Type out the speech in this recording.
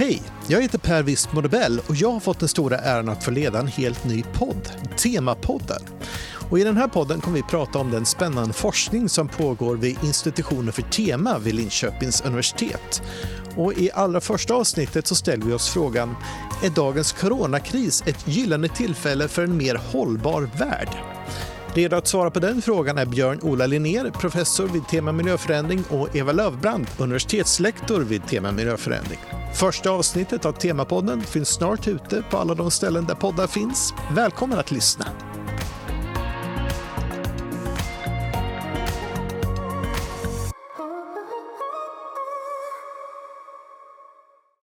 Hej! Jag heter Per Wistmodebell och jag har fått den stora äran att få leda en helt ny podd, Temapodden. Och I den här podden kommer vi prata om den spännande forskning som pågår vid institutionen för tema vid Linköpings universitet. Och I allra första avsnittet så ställer vi oss frågan, är dagens coronakris ett gyllene tillfälle för en mer hållbar värld? Redo att svara på den frågan är Björn-Ola Linnér, professor vid tema miljöförändring och Eva Lövbrand, universitetslektor vid tema miljöförändring. Första avsnittet av Temapodden finns snart ute på alla de ställen där poddar finns. Välkommen att lyssna!